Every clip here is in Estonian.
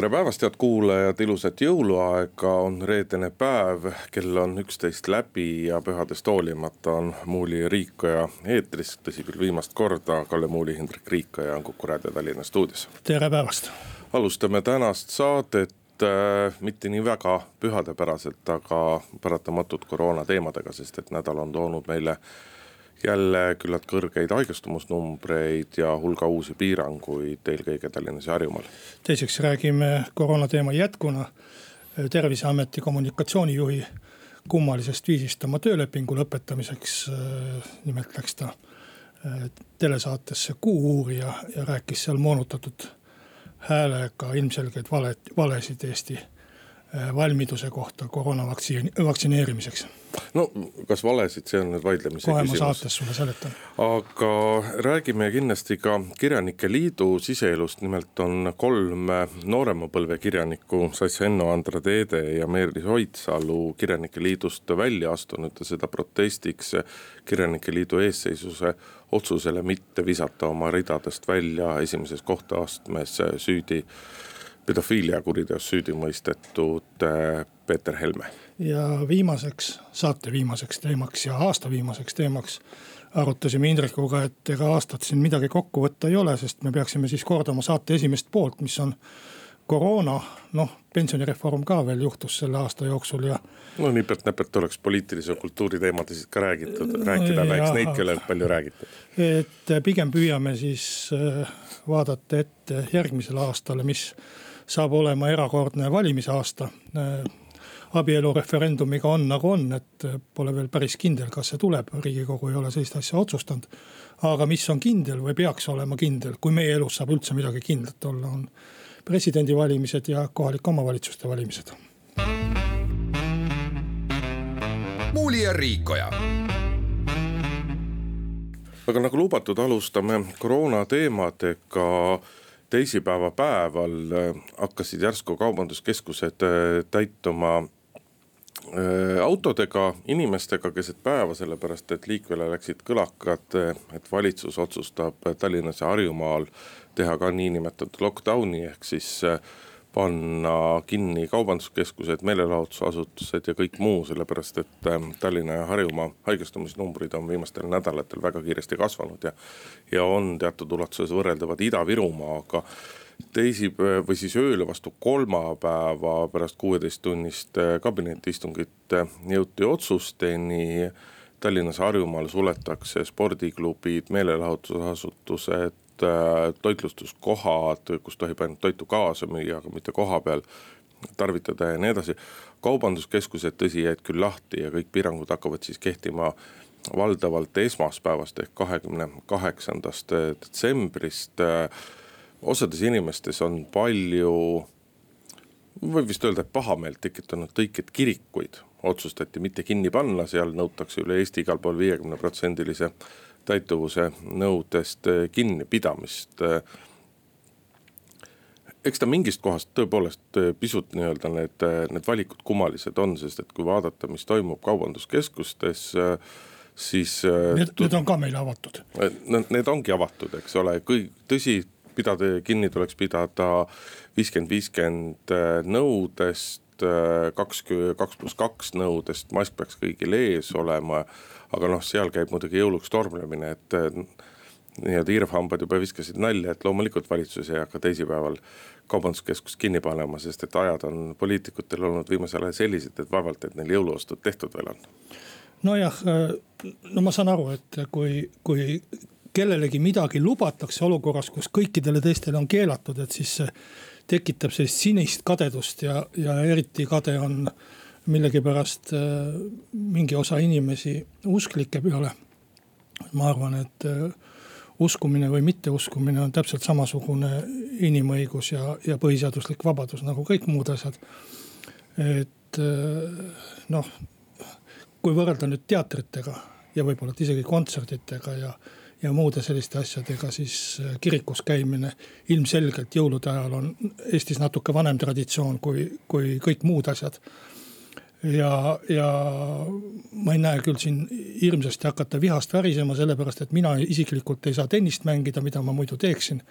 tere päevast, head kuulajad, ilusat jõuluaega, on reedene päev, kell on üksteist läbi ja pühadest hoolimata on Muuli ja Riikoja eetris. tõsi küll, viimast korda, Kalle Muuli, Hendrik Riikoja on Kuku raadio Tallinna stuudios. tere päevast. alustame tänast saadet äh, mitte nii väga pühadepäraselt, aga paratamatult koroona teemadega, sest et nädal on toonud meile jälle küllalt kõrgeid haigestumusnumbreid ja hulga uusi piiranguid eelkõige Tallinnas ja Harjumaal. teiseks räägime koroona teema jätkuna terviseameti kommunikatsioonijuhi kummalisest viisist oma töölepingu lõpetamiseks. nimelt läks ta äh, telesaatesse Kuu-uurija ja rääkis seal moonutatud häälega ilmselgeid valet, valesid Eesti Äh, valmiduse kohta koroona vaktsiini, vaktsineerimiseks. no kas valesid, see on nüüd vaidlemise kohe küsimus. ma saates sulle seletan. aga räägime kindlasti ka Kirjanike Liidu siseelust, nimelt on kolm noorema põlve kirjanikku, Sass Enno, Andra Teede ja Meelis Oidsalu Kirjanike Liidust välja astunud ja seda protestiks Kirjanike Liidu eesseisuse otsusele mitte visata oma ridadest välja esimeses kohtuastmes süüdi pedofiiliakuriteos süüdi mõistetud äh, Peeter Helme. ja viimaseks, saate viimaseks teemaks ja aasta viimaseks teemaks arutasime Indrekuga, et ega aastat siin midagi kokku võtta ei ole, sest me peaksime siis kordama saate esimest poolt, mis on koroona, noh, pensionireform ka veel juhtus selle aasta jooksul ja. no nipet-näpet oleks poliitilise kultuuri teemadest ka räägitud, rääkida läheks neid, kellel palju räägitud. et pigem püüame siis äh, vaadata ette järgmisele aastale, mis saab olema erakordne valimisaasta. abielureferendumiga on nagu on, et pole veel päris kindel, kas see tuleb, riigikogu ei ole sellist asja otsustanud. aga mis on kindel või peaks olema kindel, kui meie elus saab üldse midagi kindlat olla, on presidendivalimised ja kohalike omavalitsuste valimised. muuli ja Riikoja aga nagu lubatud, alustame koroona teemadega teisipäeva päeval äh, hakkasid järsku kaubanduskeskused äh, täituma äh, autodega, inimestega keset päeva, sellepärast et liikvele läksid kõlakad, et valitsus otsustab Tallinnas ja Harjumaal teha ka niinimetatud lockdown'i ehk siis panna kinni kaubanduskeskused, meelelahutusasutused ja kõik muu, sellepärast et Tallinna ja Harjumaa haigestumisnumbrid on viimastel nädalatel väga kiiresti kasvanud ja. ja on teatud ulatuses võrreldavad Ida-Virumaaga. teisipäev või siis ööle vastu kolmapäeva pärast kuueteisttunnist kabinetiistungit jõuti otsusteni. Tallinnas, Harjumaal suletakse spordiklubid, meelelahutusasutused Äh, toitlustuskohad, kus tohib ainult toitu kaasa müüa, aga mitte koha peal tarvitada ja nii edasi. kaubanduskeskused, tõsi, jäid küll lahti ja kõik piirangud hakkavad siis kehtima valdavalt esmaspäevast ehk kahekümne kaheksandast detsembrist. osades inimestes on palju, võib vist öelda, pahameelt tekitanud kõik, et kirikuid otsustati mitte kinni panna, seal nõutakse üle Eesti igal pool viiekümne protsendilise täituvuse nõudest eh, kinnipidamist. Eh, eks ta mingist kohast tõepoolest eh, pisut nii-öelda need, need valikud kummalised on, sest et kui vaadata, mis toimub kaubanduskeskustes siis. Need, need on ka meil avatud. Need ongi avatud, eks ole, kõik, tõsi, pidada, kinni tuleks pidada viiskümmend, viiskümmend nõudest kaks, kaks pluss kaks nõudest, mask peaks kõigil ees olema aga noh, seal käib muidugi jõuluks tormlemine, et nii-öelda irvhambad juba viskasid nalja, et loomulikult valitsus ei hakka teisipäeval kaubanduskeskust kinni panema, sest et ajad on poliitikutel olnud viimasel ajal sellised, et vaevalt, et neil jõuluostud tehtud veel on. nojah, no ma saan aru, et kui, kui kellelegi midagi lubatakse olukorras, kus kõikidele teistele on keelatud, et siis see tekitab sellist sinist kadedust ja, ja eriti kade on äh, millegipärast äh, mingi osa inimesi usklike peale. ma arvan, et äh, uskumine või mitteuskumine on täpselt samasugune inimõigus ja, ja põhiseaduslik vabadus nagu kõik muud asjad. et äh, noh, kui võrrelda nüüd teatritega ja võib-olla isegi kontsertidega ja, ja muude selliste asjadega, siis kirikus käimine ilmselgelt jõulude ajal on Eestis natuke vanem traditsioon kui, kui kõik muud asjad. Ja, ja ma ei näe küll siin hirmsasti hakata vihast värisema, sellepärast et mina isiklikult ei saa tennist mängida, mida ma muidu teeksin.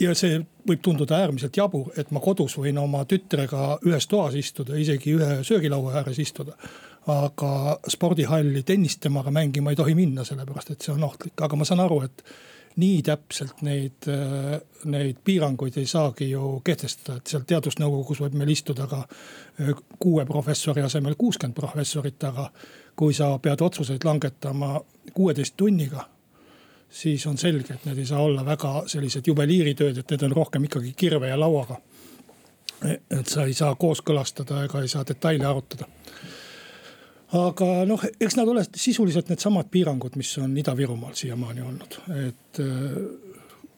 Ja see võib tunduda äärmiselt jabur, et ma kodus võin oma tütrega ühes toas istuda, isegi ühe söögilaua ääres istuda. Aga spordihalli tennist temaga mängima ei tohi minna, sellepärast et see on ohtlik, aga ma saan aru, et nii täpselt neid, neid piiranguid ei saagi ju kehtestada, et seal teadusnõukogus võib meil istuda ka eh, kuue professori asemel kuuskümmend professorit, aga kui sa pead otsuseid langetama kuueteist tunniga siis on selge, et need ei saa olla väga sellised juveliiritööd, et need on rohkem ikkagi kirve ja lauaga. et sa ei saa kooskõlastada ega ei saa detaile arutada aga noh, eks nad ole sisuliselt needsamad piirangud, mis on Ida-Virumaal siiamaani olnud, et äh,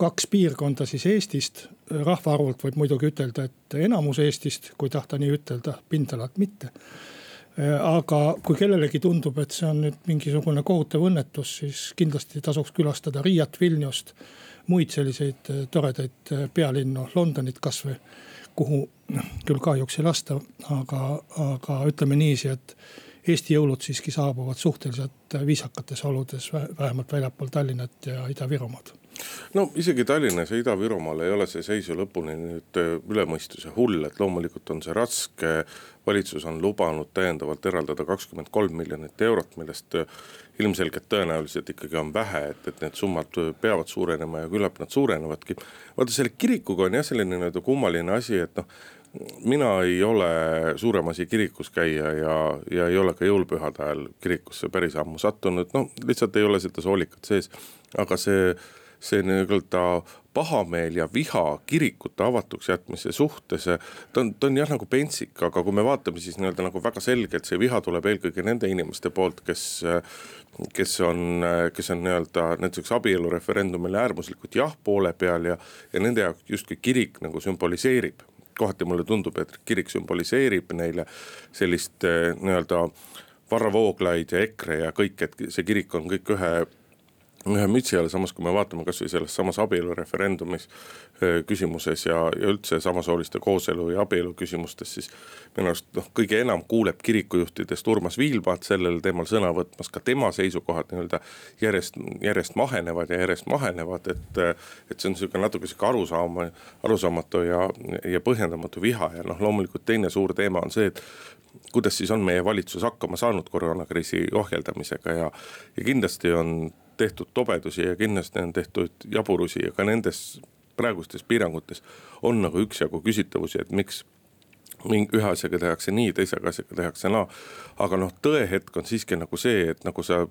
kaks piirkonda siis Eestist. rahvaarvult võib muidugi ütelda, et enamus Eestist, kui tahta nii ütelda, pindalalt mitte. Äh, aga kui kellelegi tundub, et see on nüüd mingisugune kohutav õnnetus, siis kindlasti tasuks külastada Riiat, Vilniust. muid selliseid äh, toredaid pealinnu, Londonit kasvõi, kuhu noh, küll kahjuks ei lasta, aga, aga ütleme niiviisi, et Eesti jõulud siiski saabuvad suhteliselt viisakates oludes, vähemalt väljapool Tallinnat ja Ida-Virumaad no isegi Tallinnas ja Ida-Virumaal ei ole see seis ju lõpuni nüüd äh, üle mõistuse hull, et loomulikult on see raske. valitsus on lubanud täiendavalt eraldada kakskümmend kolm miljonit eurot, millest äh, ilmselgelt tõenäoliselt ikkagi on vähe, et, et need summad äh, peavad suurenema ja küllap nad suurenevadki. vaata selle kirikuga on jah selline nii-öelda kummaline asi, et noh mina ei ole suurem asi kirikus käia ja, ja ei ole ka jõulupühade ajal kirikusse päris ammu sattunud, no lihtsalt ei ole seda soolikat sees. aga see, see nii-öelda pahameel ja viha kirikute avatuks jätmise suhtes, ta on, ta on jah nagu pentsik, aga kui me vaatame, siis nii-öelda nagu väga selgelt see viha tuleb eelkõige nende inimeste poolt, kes kes on, kes on nii-öelda näiteks abielureferendumile äärmuslikult jah poole peal ja, ja nende jaoks justkui kirik nagu sümboliseerib kohati mulle tundub, et kirik sümboliseerib neile sellist eh, nii-öelda Varro Vooglaid ja EKRE ja kõik, et see kirik on kõik ühe ühe mütsi all, samas kui me vaatame kasvõi selles samas abielureferendumis küsimuses ja, ja üldse samasooliste kooselu ja abielu küsimustes, siis. minu arust noh, kõige enam kuuleb kirikujuhtidest Urmas Viilmaad sellel teemal sõna võtmas, ka tema seisukohad nii-öelda järjest, järjest mahenevad ja järjest mahenevad, et. et see on sihuke natuke sihuke arusaama, arusaamatu ja, ja põhjendamatu viha ja noh, loomulikult teine suur teema on see, et kuidas siis on meie valitsus hakkama saanud koroonakriisi ohjeldamisega ja, ja kindlasti on tehtud tobedusi ja kindlasti on tehtud jaburusi ja ka nendes praegustes piirangutes on nagu üksjagu küsitavusi, et miks mingi ühe asjaga tehakse nii, teise asjaga tehakse naa. aga noh, tõehetk on siiski nagu see, et nagu sa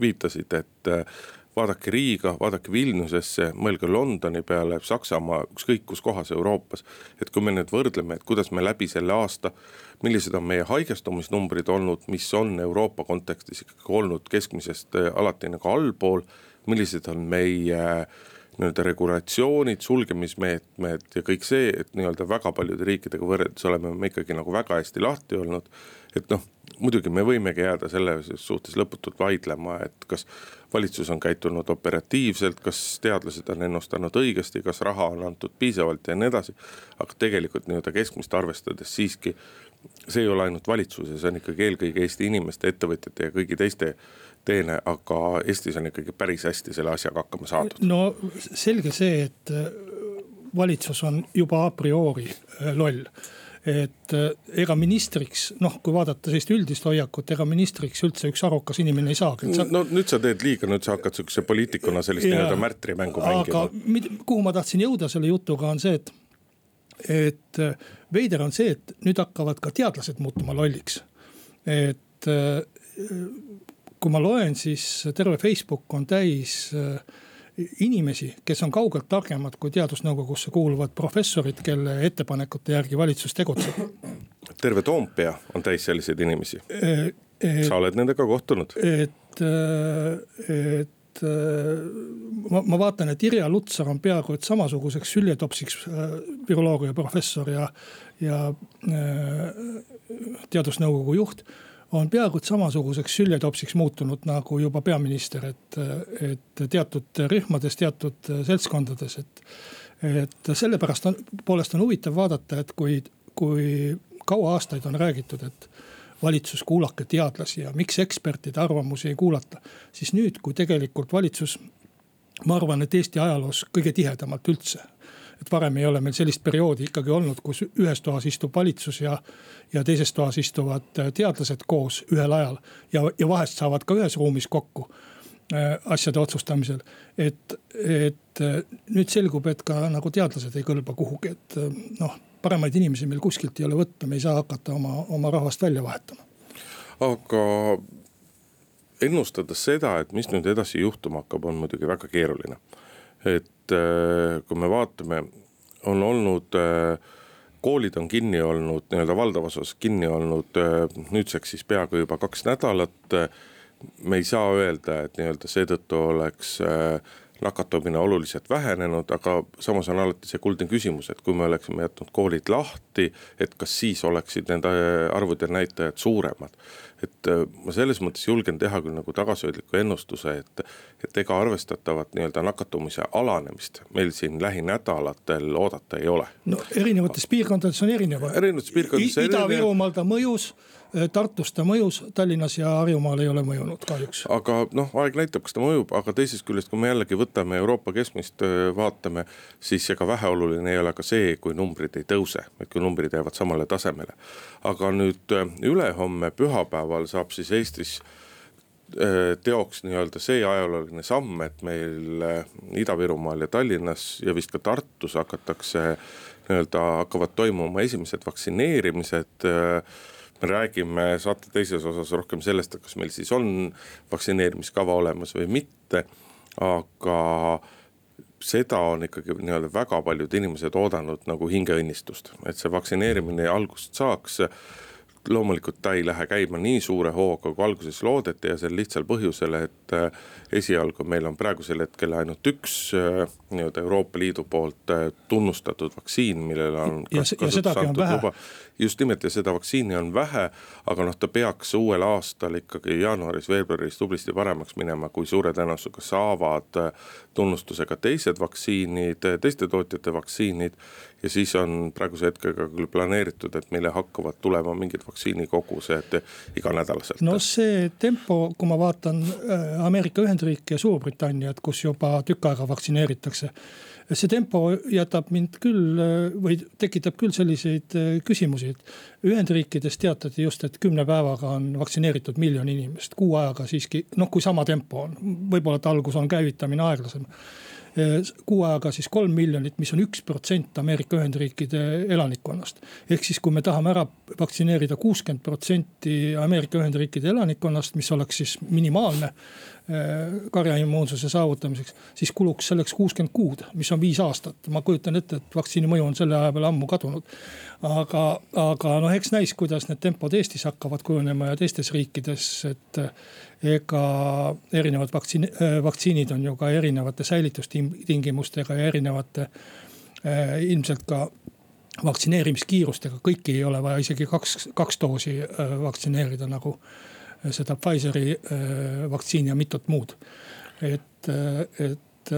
viitasid, et vaadake Riiga, vaadake Vilniusesse, mõelge Londoni peale, Saksamaa, ükskõik kus kohas Euroopas. et kui me nüüd võrdleme, et kuidas me läbi selle aasta, millised on meie haigestumisnumbrid olnud, mis on Euroopa kontekstis ikkagi olnud keskmisest äh, alati nagu allpool. millised on meie äh, nii-öelda regulatsioonid, sulgemismeetmed ja kõik see, et nii-öelda väga paljude riikidega võrreldes oleme me ikkagi nagu väga hästi lahti olnud. et noh, muidugi me võimegi jääda selle suhtes lõputult vaidlema, et kas valitsus on käitunud operatiivselt, kas teadlased on ennustanud õigesti, kas raha on antud piisavalt ja nii edasi. aga tegelikult nii-öelda keskmist arvestades siiski see ei ole ainult valitsuse, see on ikkagi eelkõige Eesti inimeste, ettevõtjate ja kõigi teiste teene, aga Eestis on ikkagi päris hästi selle asjaga hakkama saadud. no selge see, et äh, valitsus on juba a priori äh, loll et äh, ega ministriks, noh, kui vaadata sellist üldist hoiakut, ega ministriks üldse üks arukas inimene ei saagi. Sa... no nüüd sa teed liiga, nüüd sa hakkad sihukese poliitikuna sellist nii-öelda märtrimängu mängima. aga kuhu ma tahtsin jõuda selle jutuga on see, et, et veider on see, et nüüd hakkavad ka teadlased muutuma lolliks. et äh, kui ma loen, siis terve Facebook on täis äh, inimesi, kes on kaugelt targemad kui teadusnõukogusse kuuluvad professorid, kelle ettepanekute järgi valitsus tegutseb. terve Toompea on täis selliseid inimesi. sa oled nendega kohtunud? et, et ma, ma vaatan, et Irja Lutsar on peaaegu et samasuguseks süljetopsiks viroloogia professor ja, ja teadusnõukogu juht on peaaegu et samasuguseks süljetopsiks muutunud nagu juba peaminister, et, et teatud rühmades, teatud seltskondades, et. et sellepärast on, poolest on huvitav vaadata, et kui, kui kaua aastaid on räägitud, et valitsus, kuulake teadlasi ja miks ekspertide arvamusi ei kuulata. siis nüüd, kui tegelikult valitsus, ma arvan, et Eesti ajaloos kõige tihedamalt üldse et varem ei ole meil sellist perioodi ikkagi olnud, kus ühes toas istub valitsus ja, ja teises toas istuvad äh, teadlased koos ühel ajal ja, ja vahest saavad ka ühes ruumis kokku äh, asjade otsustamisel. et, et äh, nüüd selgub, et ka nagu teadlased ei kõlba kuhugi, et noh, paremaid inimesi meil kuskilt ei ole võtta, me ei saa hakata oma, oma rahvast välja vahetama. aga ennustades seda, et mis nüüd edasi juhtuma hakkab, on muidugi väga keeruline et kui me vaatame, on olnud äh, koolid on kinni olnud, nii-öelda valdavas osas kinni olnud äh, nüüdseks siis peaaegu juba kaks nädalat. me ei saa öelda, et nii-öelda seetõttu oleks nakatumine oluliselt vähenenud, aga samas on alati see kuldne küsimus, et kui me oleksime jätnud koolid lahti, et kas siis oleksid nende arvud ja näitajad suuremad et äh, ma selles mõttes julgen teha küll nagu tagasihoidliku ennustuse, et, et ega arvestatavat nii-öelda nakatumise alanemist meil siin lähinädalatel oodata ei ole. no erinevates piirkondades on erinev. erinevates piirkondades. Ida-Virumaal ta mõjus Tartus ta mõjus, Tallinnas ja Harjumaal ei ole mõjunud kahjuks. aga noh, aeg näitab, kas ta mõjub, aga teisest küljest, kui me jällegi võtame Euroopa keskmist, äh, vaatame. siis ega väheoluline ei ole ka see, kui numbrid ei tõuse, et kui numbrid jäävad samale tasemele. aga nüüd äh, ülehomme pühapäeval saab siis Eestis teoks nii-öelda see ajalooline samm, et meil Ida-Virumaal ja Tallinnas ja vist ka Tartus hakatakse nii-öelda hakkavad toimuma esimesed vaktsineerimised me räägime saate teises osas rohkem sellest, et kas meil siis on vaktsineerimiskava olemas või mitte. aga seda on ikkagi nii-öelda väga paljud inimesed oodanud nagu hingeõnnistust, et see vaktsineerimine algust saaks loomulikult ta ei lähe käima nii suure hooga, kui alguses loodeti ja sel lihtsal põhjusel, et äh, esialgu meil on praegusel hetkel ainult üks äh, nii-öelda Euroopa Liidu poolt äh, tunnustatud vaktsiin, millele on. ja, ja sedagi on vähe. Just nimelt ja seda vaktsiini on vähe, aga noh, ta peaks uuel aastal ikkagi jaanuaris-veebruaris tublisti paremaks minema, kui suure tõenäosusega saavad tunnustusega teised vaktsiinid, teiste tootjate vaktsiinid ja siis on praeguse hetkega küll planeeritud, et meile hakkavad tulema mingid vaktsiinikogused iganädalaselt. no see tempo, kui ma vaatan äh, Ameerika Ühendriike ja Suurbritanniat, kus juba tükk aega vaktsineeritakse see tempo jätab mind küll äh, või tekitab küll selliseid äh, küsimusi, et Ühendriikides teatati just, et kümne päevaga on vaktsineeritud miljon inimest, kuu ajaga siiski noh, kui sama tempo on, võib-olla et algus on käivitamine aeglasem kuu ajaga siis kolm miljonit, mis on üks protsent Ameerika Ühendriikide elanikkonnast. ehk siis, kui me tahame ära vaktsineerida kuuskümmend protsenti Ameerika Ühendriikide elanikkonnast, mis oleks siis minimaalne Äh, karjaimmuunsuse saavutamiseks, siis kuluks selleks kuuskümmend kuud, mis on viis aastat. ma kujutan ette, et vaktsiini mõju on selle aja peale ammu kadunud. aga, aga noh, eks näis, kuidas need tempod Eestis hakkavad kujunema ja teistes riikides, et ega erinevad vaktsiin, vaktsiinid on ju ka erinevate säilitustingimustega ja erinevate äh, ilmselt ka vaktsineerimiskiirustega, kõiki ei ole vaja isegi kaks, kaks doosi vaktsineerida nagu seda Pfizeri vaktsiini ja mitut muud. et, et,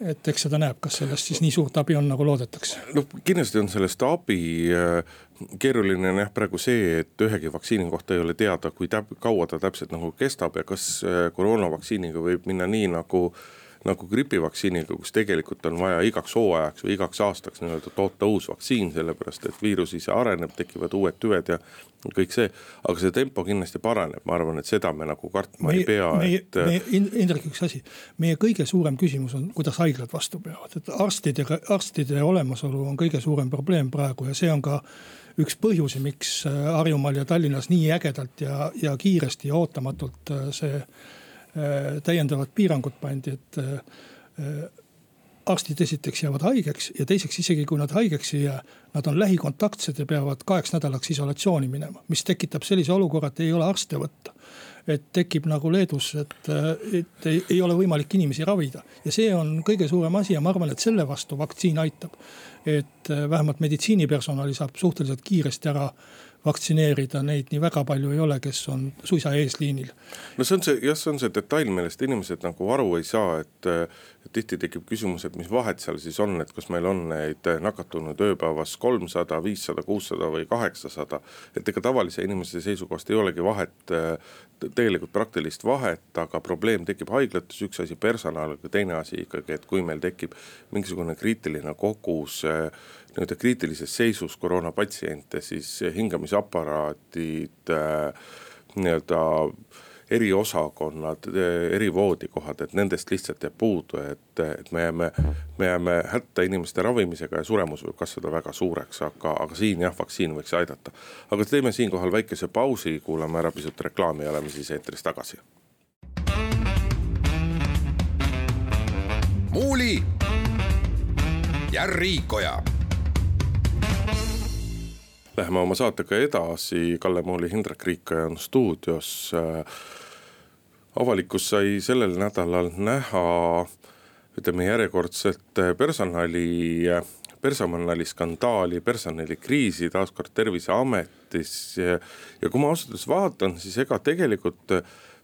et eks seda näeb, kas sellest siis nii suurt abi on, nagu loodetakse. no kindlasti on sellest abi keeruline on jah praegu see, et ühegi vaktsiini kohta ei ole teada, kui täp-, kaua ta täpselt nagu kestab ja kas koroonavaktsiiniga võib minna nii nagu nagu gripivaktsiiniga, kus tegelikult on vaja igaks hooajaks või igaks aastaks nii-öelda toota uus vaktsiin, sellepärast et viirus ise areneb, tekivad uued tüved ja kõik see. aga see tempo kindlasti paraneb, ma arvan, et seda me nagu kartma meie, ei pea, et. meie, Indrek, üks asi, meie kõige suurem küsimus on, kuidas haiglad vastu peavad, et arstidega, arstide olemasolu on kõige suurem probleem praegu ja see on ka üks põhjusi, miks Harjumaal ja Tallinnas nii ägedalt ja, ja kiiresti ja ootamatult see Äh, täiendavad piirangud pandi, et äh, arstid esiteks jäävad haigeks ja teiseks isegi kui nad haigeks ei jää, nad on lähikontaktsed ja peavad kaheks nädalaks isolatsiooni minema, mis tekitab sellise olukorra, et ei ole arste võtta. et tekib nagu Leedus, et, et ei, ei ole võimalik inimesi ravida ja see on kõige suurem asi ja ma arvan, et selle vastu vaktsiin aitab. et äh, vähemalt meditsiinipersonali saab suhteliselt kiiresti ära vaktsineerida, neid nii väga palju ei ole, kes on suisa eesliinil. no see on see, jah, see on see detail, millest inimesed nagu aru ei saa, et, tihti tekib küsimus, et mis vahet seal siis on, et kas meil on neid nakatunud ööpäevas kolmsada, viissada, kuussada või kaheksasada. et ega tavalise inimese seisukohast ei olegi vahet, tegelikult praktilist vahet, aga probleem tekib haiglates, üks asi personal, aga teine asi ikkagi, et kui meil tekib mingisugune kriitiline kogus nii-öelda kriitilises seisus koroonapatsiente, siis hingamisaparaadid äh, nii-öelda eriosakonnad, erivoodikohad, et nendest lihtsalt jääb puudu, et, et me jääme, me jääme hätta inimeste ravimisega ja suremus võib kasvada väga suureks, aga, aga siin jah, vaktsiin võiks aidata. aga teeme siinkohal väikese pausi, kuulame ära pisut reklaami ja oleme siis eetris tagasi. muuli ja Riikoja Läheme oma saatega edasi, Kalle Mooli, Hindrek Riikoja on stuudios. avalikkus sai sellel nädalal näha ütleme järjekordset personali, personaliskandaali, personalikriisi taaskord terviseametis. ja kui ma ausalt öeldes vaatan, siis ega tegelikult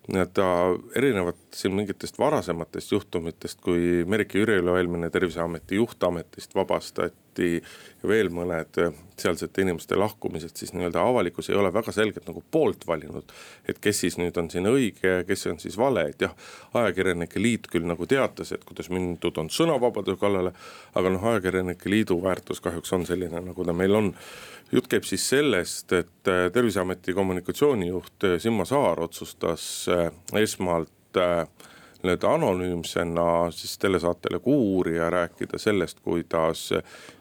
nii-öelda erinevalt siin mingitest varasematest juhtumitest, kui Merike Jüriloo eelmine terviseameti juht ametist vabastati Anti ja veel mõned sealsete inimeste lahkumised, siis nii-öelda avalikkus ei ole väga selgelt nagu poolt valinud. et kes siis nüüd on siin õige ja kes on siis vale, et jah, ajakirjanike liit küll nagu teatas, et kuidas mindud on sõnavabaduse kallale. aga noh, ajakirjanike liidu väärtus kahjuks on selline, nagu ta meil on. jutt käib siis sellest, et terviseameti kommunikatsioonijuht Simmo Saar otsustas esmalt nii-öelda anonüümsena siis telesaatele Kuuurija rääkida sellest, kuidas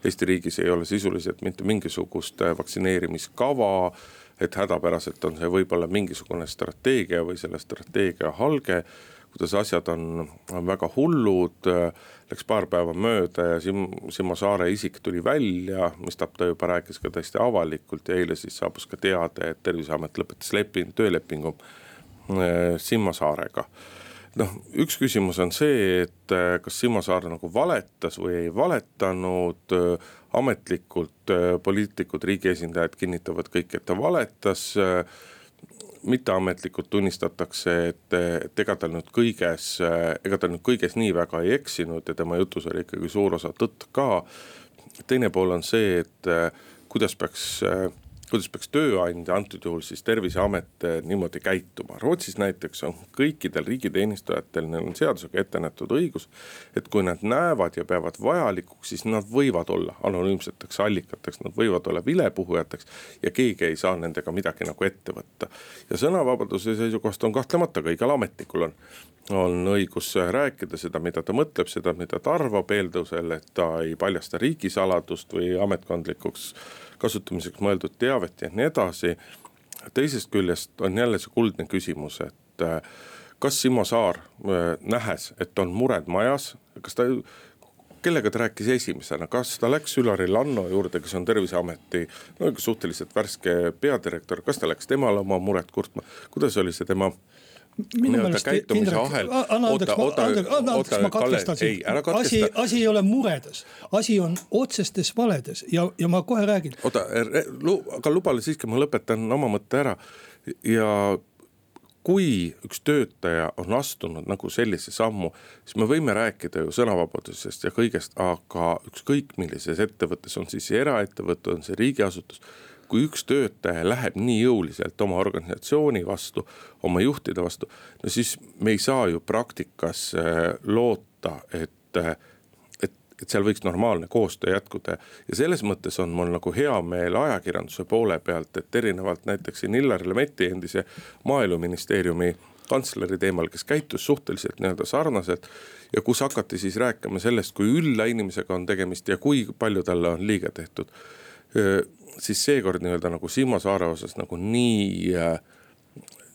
Eesti riigis ei ole sisuliselt mitte mingisugust vaktsineerimiskava. et hädapäraselt on see võib-olla mingisugune strateegia või selle strateegia halge kuidas asjad on, on väga hullud. Läks paar päeva mööda ja Sim-, Simmo Saare isik tuli välja, mistap ta juba rääkis ka täiesti avalikult ja eile siis saabus ka teade, et terviseamet lõpetas leping, töölepingu eh, Simmo Saarega noh, üks küsimus on see, et äh, kas Simo Saar nagu valetas või ei valetanud. Äh, ametlikult äh, poliitikud, riigi esindajad kinnitavad kõik, et ta valetas. mitteametlikult tunnistatakse, et, et ega tal nüüd kõiges, ega ta nüüd kõiges nii väga ei eksinud ja tema jutus oli ikkagi suur osa tõtt ka. teine pool on see, et kuidas peaks kuidas peaks tööandja, antud juhul siis terviseamet eh, niimoodi käituma. Rootsis näiteks on kõikidel riigiteenistujatel, neil on seadusega ette nähtud õigus. et kui nad näevad ja peavad vajalikuks, siis nad võivad olla anonüümseteks allikateks, nad võivad olla vilepuhujateks. ja keegi ei saa nendega midagi nagu ette võtta. ja sõnavabaduse seisukohast on kahtlemata kõigil ametnikul on on õigus rääkida seda, mida ta mõtleb, seda, mida ta arvab, eeldusel, et ta ei paljasta riigisaladust või ametkondlikuks kasutamiseks mõeldud teavet ja nii edasi. teisest küljest on jälle see kuldne küsimus, et äh, kas Simo Saar, äh, nähes, et on mured majas, kas ta kellega ta rääkis esimesena, kas ta läks Üllar Lanno juurde, kes on terviseameti no suhteliselt värske peadirektor, kas ta läks temale oma muret kurtma, kuidas oli see tema minu meelest käitumise ahel. anna andeks, anna andeks, ma katkestan sind. asi, asi ei ole muredes, asi on otsestes valedes ja, ja ma kohe räägin. oota, aga luba siiski, ma lõpetan oma mõtte ära ja kui üks töötaja on astunud nagu sellise sammu, siis me võime rääkida ju sõnavabadusest ja kõigest, aga ükskõik millises ettevõttes, on siis eraettevõte, on see riigiasutus kui üks töötaja läheb nii jõuliselt oma organisatsiooni vastu, oma juhtide vastu, no siis me ei saa ju praktikas äh, loota, et äh, et seal võiks normaalne koostöö jätkuda. ja selles mõttes on mul nagu hea meel ajakirjanduse poole pealt, et erinevalt näiteks siin Illar Lemetti, endise maaeluministeeriumi kantsleri teemal, kes käitus suhteliselt nii-öelda sarnaselt. ja kus hakati siis rääkima sellest, kui ülla inimesega on tegemist ja kui palju talle on liiga tehtud siis seekord nii-öelda nagu Simo Saare osas nagu nii äh,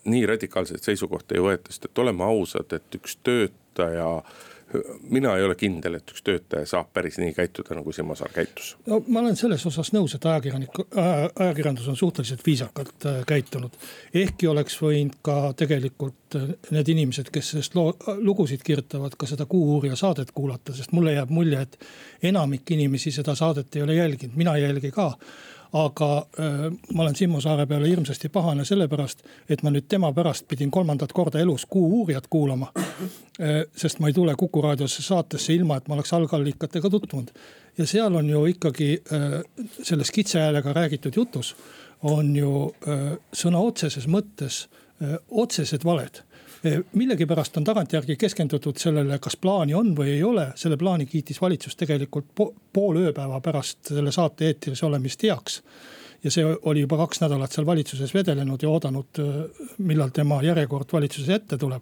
nii radikaalseid seisukohti ei võeta, sest et oleme ausad, et üks töötaja mina ei ole kindel, et üks töötaja saab päris nii käituda, nagu Simo Saar käitus. no ma olen selles osas nõus, et ajakirjanik äh,, ajakirjandus on suhteliselt viisakalt äh, käitunud. ehkki oleks võinud ka tegelikult need inimesed, kes sellest loo, lugusid kirjutavad, ka seda Kuuuurija saadet kuulata, sest mulle jääb mulje, et enamik inimesi seda saadet ei ole jälginud, mina ei jälgi ka aga äh, ma olen Simmo Saare peale hirmsasti pahane sellepärast, et ma nüüd tema pärast pidin kolmandat korda elus Kuu-uurijat kuulama äh,. sest ma ei tule Kuku raadiosse saatesse ilma, et ma oleks algallikatega tutvunud. ja seal on ju ikkagi äh, selles kitsa häälega räägitud jutus on ju äh, sõna otseses mõttes äh, otsesed valed millegipärast on tagantjärgi keskendutud sellele, kas plaani on või ei ole, selle plaani kiitis valitsus tegelikult po pool ööpäeva pärast selle saate eetris olemist heaks. ja see oli juba kaks nädalat seal valitsuses vedelenud ja oodanud, millal tema järjekord valitsuses ette tuleb.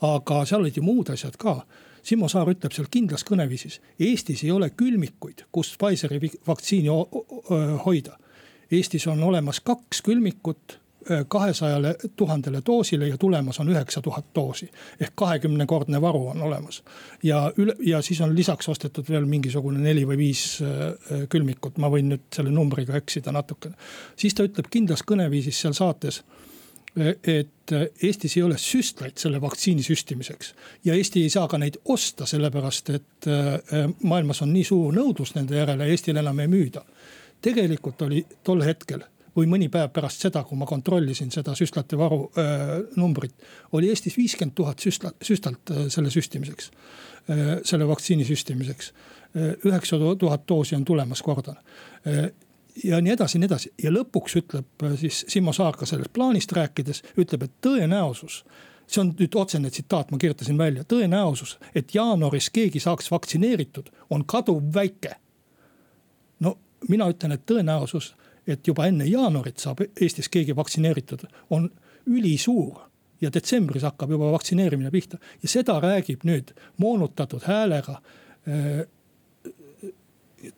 aga seal olid ju muud asjad ka Simmo Saar ütleb seal kindlas kõneviisis, Eestis ei ole külmikuid, kus Pfizeri vaktsiini hoida. Eestis on olemas kaks külmikut kahesajale tuhandele doosile ja tulemas on üheksa tuhat doosi. ehk kahekümnekordne varu on olemas. ja üle, ja siis on lisaks ostetud veel mingisugune neli või viis äh, külmikut, ma võin nüüd selle numbriga eksida natukene. siis ta ütleb kindlas kõneviisis seal saates äh, et Eestis ei ole süstlaid selle vaktsiini süstimiseks. ja Eesti ei saa ka neid osta, sellepärast et äh, maailmas on nii suur nõudlus nende järele, Eestil enam ei müüda. tegelikult oli tol hetkel või mõni päev pärast seda, kui ma kontrollisin seda süstlate varu äh, numbrit. oli Eestis viiskümmend tuhat süstla, süstalt äh, selle süstimiseks äh,, selle vaktsiini süstimiseks. Äh, üheksa tuhat doosi on tulemas, kordan äh, ja nii edasi, nii edasi ja lõpuks ütleb äh, siis Simmo Saar ka sellest plaanist rääkides, ütleb, et tõenäosus see on nüüd otsene tsitaat, ma kirjutasin välja, tõenäosus, et jaanuaris keegi saaks vaktsineeritud, on kaduvväike. no mina ütlen, et tõenäosus et juba enne jaanuarit saab Eestis keegi vaktsineeritud, on ülisuur ja detsembris hakkab juba vaktsineerimine pihta ja seda räägib nüüd moonutatud häälega äh,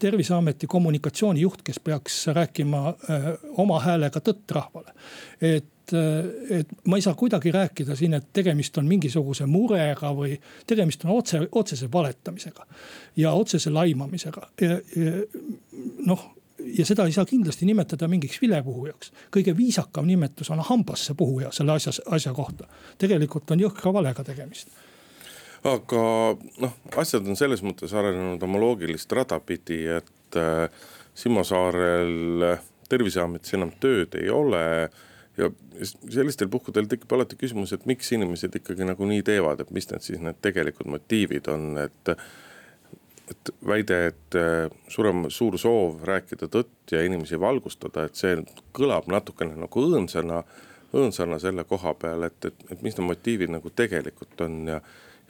terviseameti kommunikatsioonijuht, kes peaks rääkima äh, oma häälega tõtt rahvale. et, äh, et ma ei saa kuidagi rääkida siin, et tegemist on mingisuguse murega või tegemist on otse, otsese valetamisega ja otsese laimamisega. noh ja seda ei saa kindlasti nimetada mingiks vilepuhujaks. kõige viisakam nimetus on hambasse puhuja selle asja, asja kohta. tegelikult on jõhkra valega tegemist aga noh, asjad on selles mõttes arenenud oma loogilist rada pidi, et äh, Simo saarel terviseametis enam tööd ei ole. ja sellistel puhkudel tekib alati küsimus, et miks inimesed ikkagi nagu nii teevad, et mis need siis need tegelikud motiivid on, et et väide, et äh, suurem, suur soov rääkida tõtt ja inimesi valgustada, et see kõlab natukene nagu õõnsana, õõnsana selle koha peal, et, et, et mis need motiivid nagu tegelikult on ja.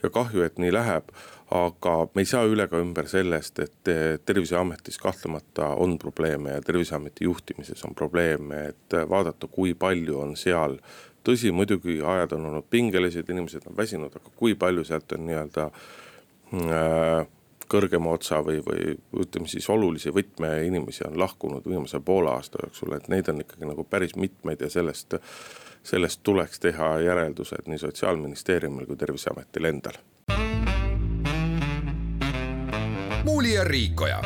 ja kahju, et nii läheb, aga me ei saa üle ega ümber sellest, et terviseametis kahtlemata on probleeme ja terviseameti juhtimises on probleeme, et vaadata, kui palju on seal tõsi, muidugi ajad on olnud pingelised, inimesed on väsinud, aga kui palju sealt on nii-öelda äh, kõrgema otsa või, või ütleme siis olulisi võtmeinimesi on lahkunud viimase poole aasta jooksul, et neid on ikkagi nagu päris mitmeid ja sellest. sellest tuleks teha järeldused nii sotsiaalministeeriumil kui terviseametil endal. muuli ja Riikoja.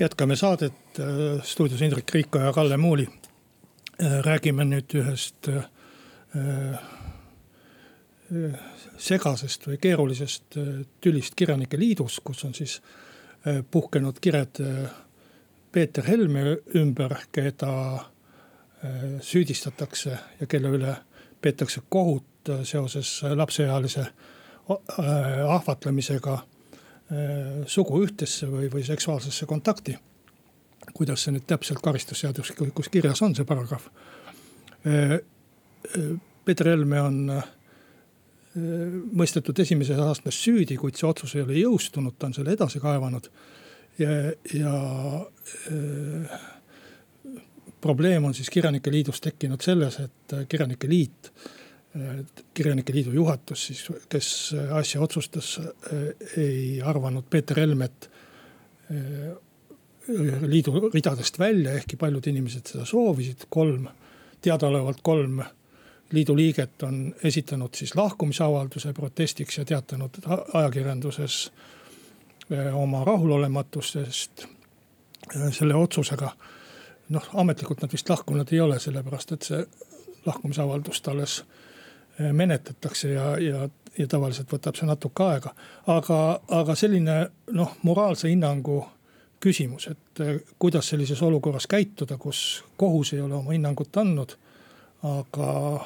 jätkame saadet äh, stuudios Indrek Riikoja ja Kalle Muuli. Äh, räägime nüüd ühest äh, segasest või keerulisest äh, tülist Kirjanike Liidus, kus on siis äh, puhkenud kired äh, Peeter Helme ümber, keda süüdistatakse ja kelle üle peetakse kohut seoses lapseealise ahvatlemisega suguühtesse või, või seksuaalsesse kontakti. kuidas see nüüd täpselt karistusseadustikus kirjas on, see paragrahv. Peeter Helme on mõistetud esimeses astmes süüdi, kuid see otsus ei ole jõustunud, ta on selle edasi kaevanud. ja, ja äh, probleem on siis Kirjanike Liidus tekkinud selles, et Kirjanike Liit, Kirjanike Liidu juhatus siis, kes asja otsustas, ei arvanud Peeter Helmet liidu ridadest välja, ehkki paljud inimesed seda soovisid, kolm, teadaolevalt kolm liidu liiget on esitanud siis lahkumisavalduse protestiks ja teatanud ajakirjanduses eh, oma rahulolematustest eh, selle otsusega. noh, ametlikult nad vist lahkunud ei ole, sellepärast et see lahkumisavaldust alles eh, menetletakse ja, ja, ja tavaliselt võtab see natuke aega. aga, aga selline noh, moraalse hinnangu küsimus, et kuidas sellises olukorras käituda, kus kohus ei ole oma hinnangut andnud aga.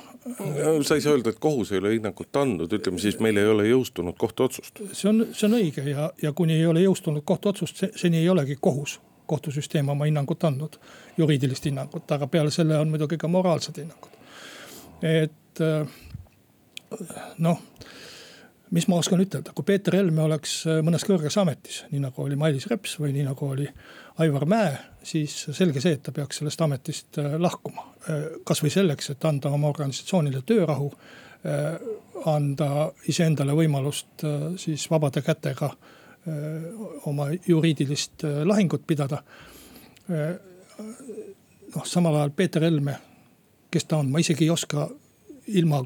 Sa ei saa öelda, et kohus ei ole hinnangut andnud, ütleme siis meil ei ole jõustunud kohtuotsust. see on, see on õige ja, ja kuni ei ole jõustunud kohtuotsust, seni ei olegi kohus, kohtusüsteem oma hinnangut andnud, juriidilist hinnangut, aga peale selle on muidugi ka moraalsed hinnangud. et noh mis ma oskan ütelda, kui Peeter Helme oleks mõnes kõrges ametis, nii nagu oli Mailis Reps või nii nagu oli Aivar Mäe, siis selge see, et ta peaks sellest ametist äh, lahkuma. Äh, kasvõi selleks, et anda oma organisatsioonile töörahu, äh, anda iseendale võimalust siis vabade kätega oma juriidilist lahingut pidada. noh, samal ajal Peeter Helme, kes ta on, ma isegi ei oska ilma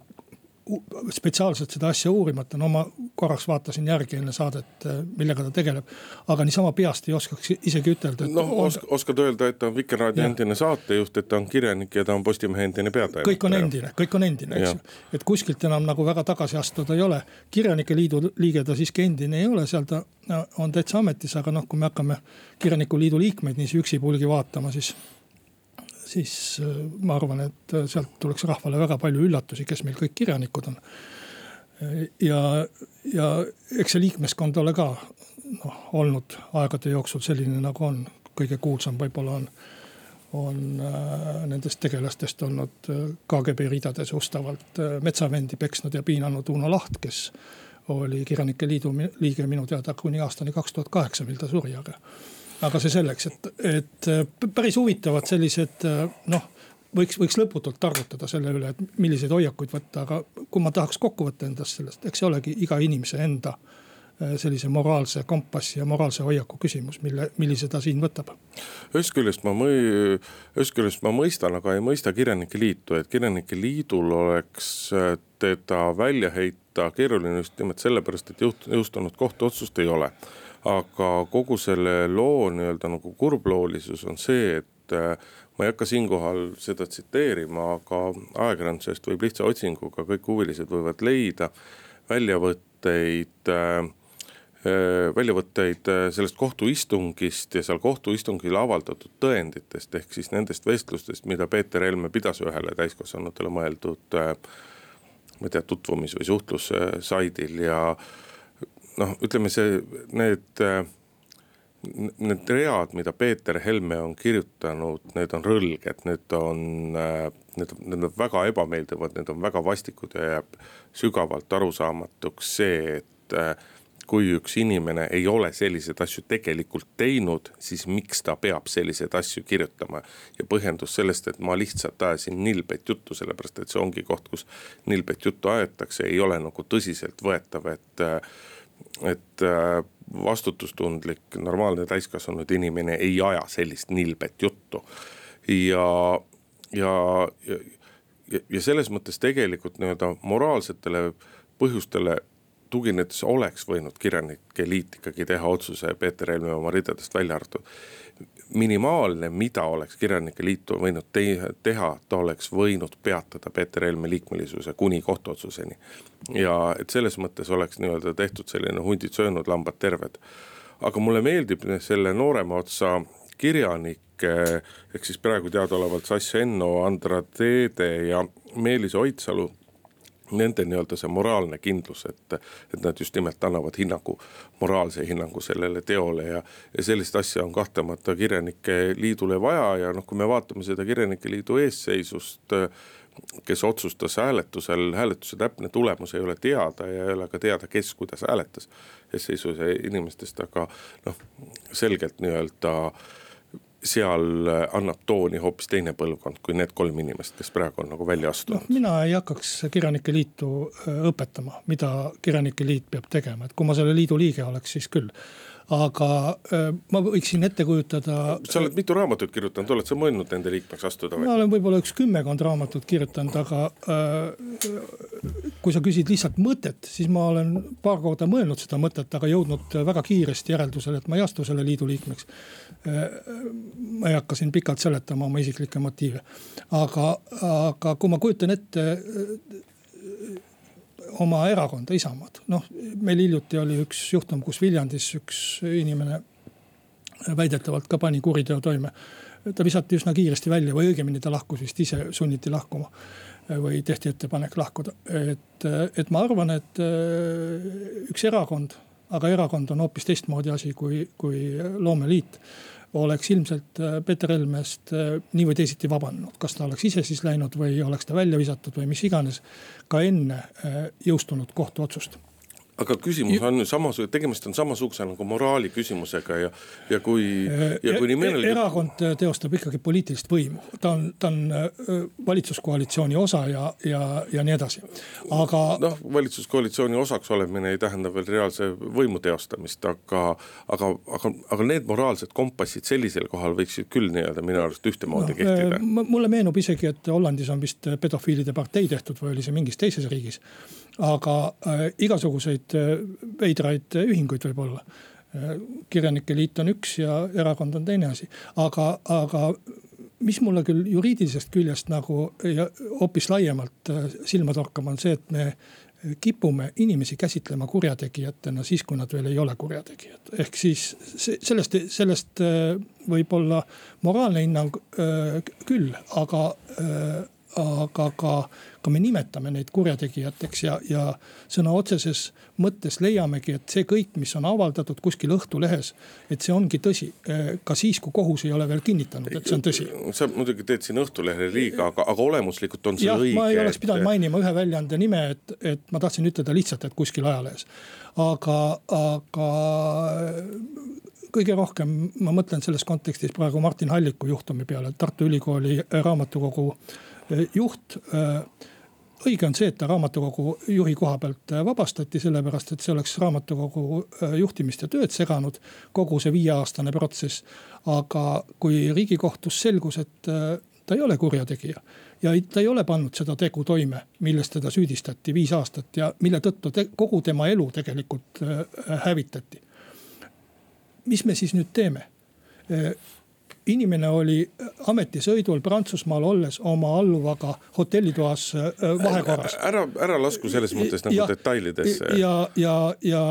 spetsiaalselt seda asja uurimata, no ma korraks vaatasin järgi enne saadet, millega ta tegeleb. aga niisama peast ei oskaks isegi ütelda. noh on... Os, oskad öelda, et ta on Vikerraadio endine saatejuht, et ta on kirjanik ja ta on Postimehe endine peatoimetaja. kõik on endine, kõik on endine, eks ju. et kuskilt enam nagu väga tagasi astuda ei ole. kirjanike liidu liige ta siiski endine ei ole, seal ta on täitsa ametis, aga noh, kui me hakkame kirjaniku liidu liikmeid niiviisi üksipulgi vaatama, siis siis äh, ma arvan, et äh, sealt tuleks rahvale väga palju üllatusi, kes meil kõik kirjanikud on. ja, ja eks see liikmeskond ole ka noh, olnud aegade jooksul selline, nagu on. kõige kuulsam võib-olla on, on äh, nendest tegelastest olnud KGB ridades ustavalt metsavendi peksnud ja piinanud Uno Laht, kes oli Kirjanike Liidu liige minu teada kuni aastani kaks tuhat kaheksa, mil ta suri, aga aga see selleks, et, et äh, päris huvitavad sellised äh, noh, võiks, võiks lõputult targutada selle üle, et milliseid hoiakuid võtta, aga kui ma tahaks kokku võtta endast sellest, eks see olegi iga inimese enda äh, sellise moraalse kompassi ja moraalse hoiaku küsimus, mille, millise ta siin võtab. ühest küljest ma mõi-, ühest küljest ma mõistan, aga ei mõista Kirjanike Liitu, et Kirjanike Liidul oleks teda välja heita keeruline just nimelt sellepärast, et juht-, jõustunud kohtuotsust ei ole aga kogu selle loo nii-öelda nagu kurbloolisus on see, et äh, ma ei hakka siinkohal seda tsiteerima, aga ajakirjandusest võib lihtsa otsinguga kõik huvilised võivad leida väljavõtteid äh, äh, väljavõtteid sellest kohtuistungist ja seal kohtuistungil avaldatud tõenditest ehk siis nendest vestlustest, mida Peeter Helme pidas ühele täiskasvanutele mõeldud. ma ei tea, tutvumis- või suhtlussaidil ja noh, ütleme see, need, need read, mida Peeter Helme on kirjutanud, need on rõlged, need on, need, need on väga ebameeldivad, need on väga vastikud ja jääb sügavalt arusaamatuks see, et kui üks inimene ei ole selliseid asju tegelikult teinud, siis miks ta peab selliseid asju kirjutama. ja põhjendus sellest, et ma lihtsalt ajasin nilbet juttu, sellepärast et see ongi koht, kus nilbet juttu aetakse, ei ole nagu tõsiseltvõetav, et et äh, vastutustundlik, normaalne täiskasvanud inimene ei aja sellist nilbet juttu. ja, ja, ja, ja selles mõttes tegelikult nii-öelda moraalsetele põhjustele tuginedes oleks võinud kirjanike liit ikkagi teha otsuse Peeter Helme oma ridadest välja arvatud minimaalne, mida oleks Kirjanike Liit võinud te teha, ta oleks võinud peatada Peeter Helme liikmelisuse kuni kohtuotsuseni. ja et selles mõttes oleks nii-öelda tehtud selline hundid söönud, lambad terved. aga mulle meeldib selle noorema otsa kirjanik ehk siis praegu teadaolevalt Sass Enno, Andra Teede ja Meelis Oidsalu nende nii-öelda see moraalne kindlus, et, et nad just nimelt annavad hinnangu, moraalse hinnangu sellele teole ja, ja sellist asja on kahtlemata Kirjanike Liidule vaja ja noh, kui me vaatame seda Kirjanike Liidu eesseisust kes otsustas hääletusel, hääletuse täpne tulemus ei ole teada ja ei ole ka teada, kes kuidas hääletas. eesseisuse inimestest, aga noh, selgelt nii-öelda äh, seal äh, annab tooni hoopis teine põlvkond kui need kolm inimest, kes praegu on nagu välja astunud no,. mina ei hakkaks Kirjanike Liitu äh, õpetama, mida Kirjanike Liit peab tegema, et kui ma selle liidu liige oleks, siis küll aga ma võiksin ette kujutada. sa oled mitu raamatut kirjutanud, oled sa mõelnud nende liikmeks astuda või? ma olen võib-olla üks kümmekond raamatut kirjutanud, aga kui sa küsid lihtsalt mõtet, siis ma olen paar korda mõelnud seda mõtet, aga jõudnud väga kiiresti järeldusele, et ma ei astu selle liidu liikmeks ma ei hakka siin pikalt seletama oma isiklikke motiive, aga, aga kui ma kujutan ette oma erakonda, Isamaad. noh, meil hiljuti oli üks juhtum, kus Viljandis üks inimene väidetavalt ka pani kuriteo toime. ta visati üsna kiiresti välja või õigemini ta lahkus vist ise, sunniti lahkuma või tehti ettepanek lahkuda. et, et ma arvan, et üks erakond, aga erakond on hoopis teistmoodi asi kui, kui loomeliit oleks ilmselt Peeter Helmest nii või teisiti vabanenud. kas ta oleks ise siis läinud või oleks ta välja visatud või mis iganes. ka enne jõustunud kohtuotsust aga küsimus on samasugune, tegemist on samasuguse nagu moraali küsimusega ja, ja kui, ja kui nii mõnelgi. erakond teostab ikkagi poliitilist võimu, ta on, ta on äh, valitsuskoalitsiooni osa ja, ja, ja nii edasi, aga. noh, valitsuskoalitsiooni osaks olemine ei tähenda veel reaalse võimu teostamist, aga, aga, aga, aga need moraalsed kompassid sellisel kohal võiksid küll nii-öelda minu arust ühtemoodi no, kehtida. mulle meenub isegi, et Hollandis on vist pedofiilide partei tehtud või oli see mingis teises riigis aga äh, igasuguseid äh, veidraid ühinguid võib olla. Äh, kirjanike liit on üks ja erakond on teine asi, aga, aga mis mulle küll juriidilisest küljest nagu ja hoopis laiemalt silma torkab, on see, et me kipume inimesi käsitlema kurjategijatena siis, kui nad veel ei ole kurjategijad. ehk siis sellest, sellest võib olla moraalne hinnang küll, aga aga ka, ka me nimetame neid kurjategijateks ja, ja sõna otseses mõttes leiamegi, et see kõik, mis on avaldatud kuskil Õhtulehes, et see ongi tõsi. ka siis, kui kohus ei ole veel kinnitanud, et see on tõsi. sa muidugi teed siin Õhtulehele liiga, aga, aga olemuslikult on see ja, õige. ma ei oleks pidanud mainima ühe väljaande nime, et, et ma tahtsin ütelda lihtsalt, et kuskil ajalehes. aga, aga kõige rohkem ma mõtlen selles kontekstis praegu Martin Halliku juhtumi peale, Tartu Ülikooli raamatukogu Eh, juht eh, õige on see, et ta raamatukogu juhi koha pealt eh, vabastati, sellepärast et see oleks raamatukogu juhtimist ja tööd seganud. kogu see viieaastane protsess. aga kui riigikohtus selgus, et ta ei ole kurjategija ja ta ei ole pannud seda tegu toime, milles teda süüdistati viis aastat ja mille tõttu te, kogu tema elu tegelikult hävitati. mis me siis nüüd teeme? Inimene oli ametisõidul Prantsusmaal olles oma alluvaga hotellitoas äh, vahekorras. ära, ära lasku selles mõttes nagu ja, detailidesse. ja, ja, ja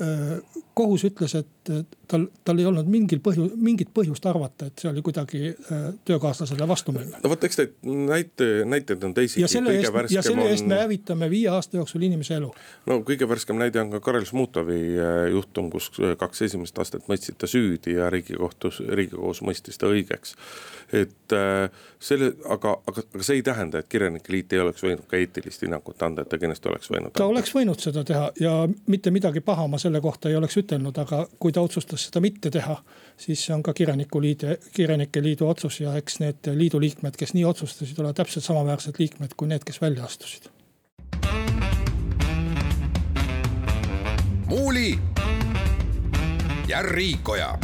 äh, kohus ütles, et tal, tal ei olnud mingil põhjus, mingit põhjust arvata, et see oli kuidagi äh, töökaaslasele vastu minna. no vot, eks neid näite, näiteid on teisigi. ja selle eest, ja selle eest on... me hävitame viie aasta jooksul inimese elu. no kõige värskem näide on ka Karel Smutovi äh, juhtum, kus äh, kaks esimest aastat mõistsid ta süüdi ja riigikohtus, riigikohus mõistis ta õigeks et äh, selle, aga, aga, aga see ei tähenda, et Kirjanike Liit ei oleks võinud ka eetilist hinnangut anda, et ta kindlasti oleks võinud. ta anda. oleks võinud seda teha ja mitte midagi paha ma selle kohta ei oleks ütelnud, aga kui ta otsustas seda mitte teha, siis see on ka Kirjaniku Liidu, Kirjanike Liidu otsus ja eks need liidu liikmed, kes nii otsustasid, ole täpselt samaväärsed liikmed kui need, kes välja astusid. muuli ja Riikoja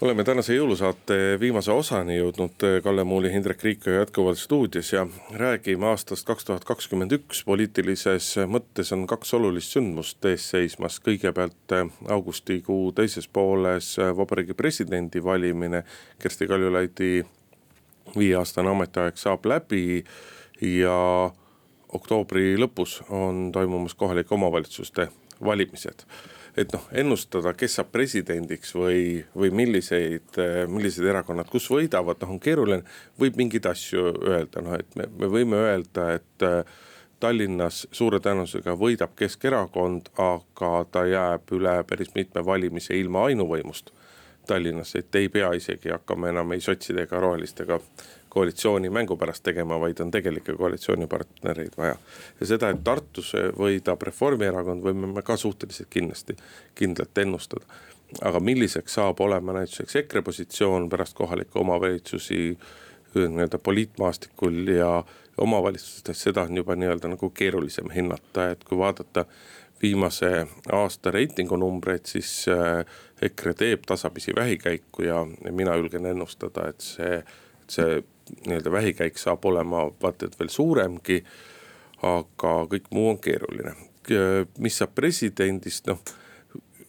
oleme tänase jõulusaate viimase osani jõudnud, Kalle Muuli, Hindrek Riik jätkuvalt stuudios ja räägime aastast kaks tuhat kakskümmend üks. poliitilises mõttes on kaks olulist sündmust ees seismas, kõigepealt augustikuu teises pooles vabariigi presidendi valimine. Kersti Kaljulaidi viieaastane ametiaeg saab läbi ja oktoobri lõpus on toimumas kohalike omavalitsuste valimised et noh, ennustada, kes saab presidendiks või, või milliseid, millised erakonnad kus võidavad, noh on keeruline. võib mingeid asju öelda, noh et me, me võime öelda, et äh, Tallinnas suure tõenäosusega võidab Keskerakond, aga ta jääb üle päris mitme valimise ilma ainuvõimust Tallinnas, et ei pea isegi hakkama enam ei sotside ega rohelistega koalitsiooni mängu pärast tegema, vaid on tegelikke koalitsioonipartnereid vaja. ja seda, et Tartus võidab Reformierakond, võime me ka suhteliselt kindlasti, kindlalt ennustada. aga milliseks saab olema näituseks EKRE positsioon pärast kohalikke omavalitsusi nii-öelda poliitmaastikul ja omavalitsustes, seda on juba nii-öelda nagu keerulisem hinnata, et kui vaadata viimase aasta reitingunumbreid, siis äh, EKRE teeb tasapisi vähikäiku ja mina julgen ennustada, et see, see nii-öelda vähikäik saab olema vaata et veel suuremgi. aga kõik muu on keeruline, mis saab presidendist, noh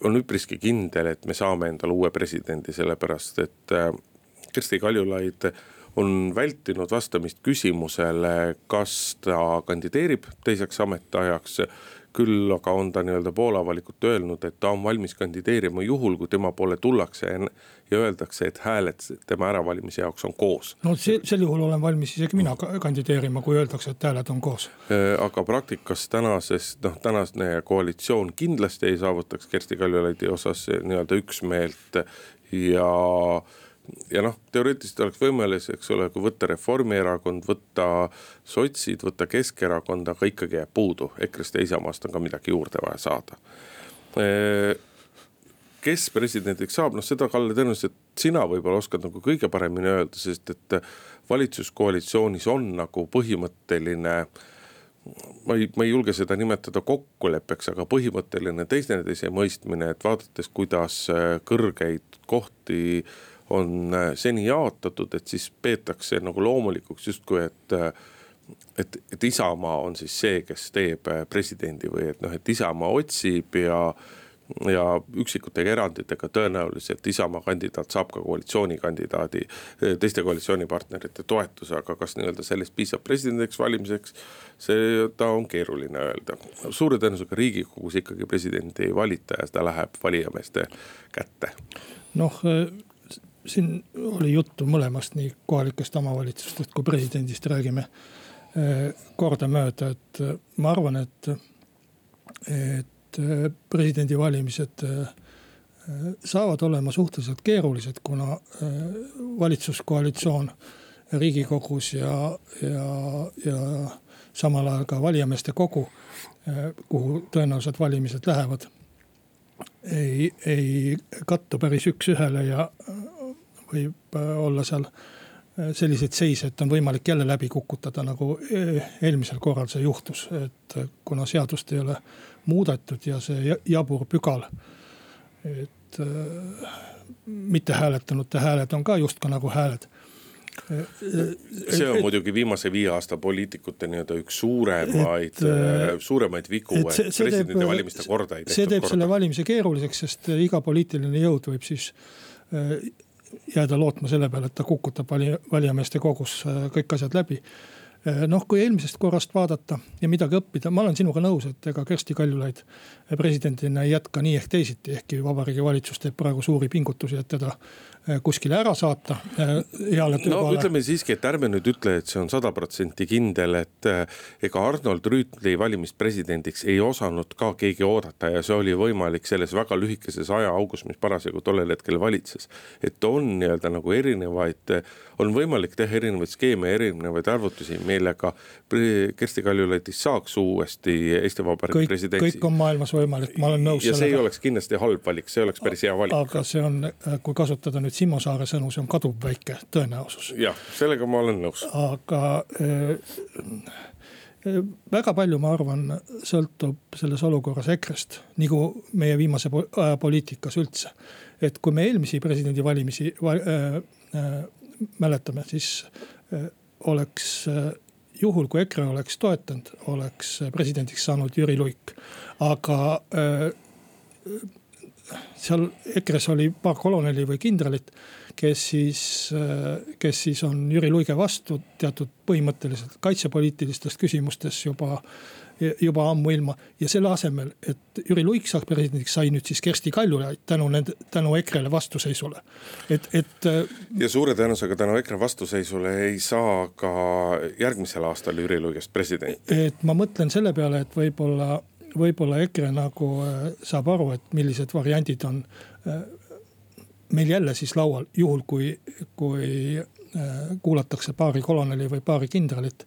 on üpriski kindel, et me saame endale uue presidendi, sellepärast et äh, Kersti Kaljulaid on vältinud vastamist küsimusele, kas ta kandideerib teiseks ametiajaks. Küll aga on ta nii-öelda pooleavalikult öelnud, et ta on valmis kandideerima juhul, kui tema poole tullakse ja, ja öeldakse, et hääled tema äravalimise jaoks on koos. no see, sel juhul olen valmis isegi mina kandideerima, kui öeldakse, et hääled on koos. Äh, aga praktikas tänases, noh tänane koalitsioon kindlasti ei saavutaks Kersti Kaljulaidi osas nii-öelda üksmeelt ja ja noh, teoreetiliselt oleks võimalik, eks ole, kui võtta Reformierakond, võtta sotsid, võtta Keskerakond, aga ikkagi jääb puudu, EKRE-st ja Isamaast on ka midagi juurde vaja saada. kes presidendiks saab, noh seda Kalle tõenäoliselt sina võib-olla oskad nagu kõige paremini öelda, sest et valitsuskoalitsioonis on nagu põhimõtteline ma ei, ma ei julge seda nimetada kokkuleppeks, aga põhimõtteline teineteise mõistmine, et vaadates, kuidas kõrgeid kohti on äh, seni jaotatud, et siis peetakse nagu loomulikuks justkui, et äh, et, et Isamaa on siis see, kes teeb äh, presidendi või et noh, et Isamaa otsib ja ja üksikute eranditega tõenäoliselt Isamaa kandidaat saab ka koalitsioonikandidaadi, teiste koalitsioonipartnerite toetuse, aga kas nii-öelda sellest piisab presidendiks valimiseks, seda on keeruline öelda. suure tõenäosusega riigikogus ikkagi presidenti ei valita ja ta läheb valijameeste kätte. noh siin oli juttu mõlemast, nii kohalikest omavalitsustest kui presidendist räägime eh, kordamööda, et eh, ma arvan, et, et eh, presidendivalimised saavad olema suhteliselt keerulised, kuna valitsuskoalitsioon riigikogus ja, ja, ja samal ajal ka valijameeste kogu, kuhu tõenäoliselt valimised lähevad ei, ei kattu päris üks-ühele ja võib äh, olla seal äh, selliseid seise, et on võimalik jälle läbi kukutada, nagu e-, eelmisel korral see juhtus, et äh, kuna seadust ei ole muudetud ja see jabur pügal, et mitte hääletanute hääled on ka justkui nagu hääled see on muidugi viimase viie aasta poliitikute nii-öelda üks suuremaid, suuremaid vigu, et, et presidendivalimiste korda ei tehtud. see teeb korda. selle valimise keeruliseks, sest iga poliitiline jõud võib siis jääda lootma selle peale, et ta kukutab vali, valijameeste kogus äh, kõik asjad läbi. Äh, noh, kui eelmisest korrast vaadata ja midagi õppida, ma olen sinuga nõus, et ega Kersti Kaljulaid presidendina ei jätka nii ehk teisiti, ehkki Vabariigi Valitsus teeb praegu suuri pingutusi, et teda Äh, kuskile ära saata töökohale. no ütleme siiski, et ärme nüüd ütle, et see on sada protsenti kindel, et ega Arnold Rüütli valimist presidendiks ei osanud ka keegi oodata ja see oli võimalik selles väga lühikeses ajaaugus, mis parasjagu tollel hetkel valitses. et on nii-öelda nagu erinevaid, on võimalik teha erinevaid skeeme, erinevaid arvutusi, millega Kersti Kaljulaidist saaks uuesti Eesti Vabariigi president. kõik on maailmas võimalik, ma olen nõus. ja sellega. see ei oleks kindlasti halb valik, see oleks päris hea valik. aga see on, kui kasutada nüüd Simo Saare sõnu, see on kaduvväike tõenäosus. jah, sellega ma olen nõus. aga äh, väga palju, ma arvan, sõltub selles olukorras EKRE-st, nagu meie viimase aja poliitikas üldse. et kui me eelmisi presidendivalimisi äh, äh, mäletame, siis äh, oleks äh, juhul, kui EKRE oleks toetanud, oleks presidendiks saanud Jüri Luik. aga äh, seal EKRE-s oli paar koloneli või kindralit, kes siis, kes siis on Jüri Luige vastu teatud põhimõtteliselt kaitsepoliitilistes küsimustes juba juba ammuilma ja selle asemel, et Jüri Luik saaks presidendiks, sai nüüd siis Kersti Kaljulaid tänu nende, tänu EKRE-le vastuseisule, et, et. ja suure tõenäosusega tänu EKRE vastuseisule ei saa ka järgmisel aastal Jüri Luigest presidenti. et ma mõtlen selle peale, et võib-olla võib-olla EKRE nagu äh, saab aru, et millised variandid on äh, meil jälle siis laual, juhul kui, kui äh, kuulatakse paari koloneli või paari kindralit.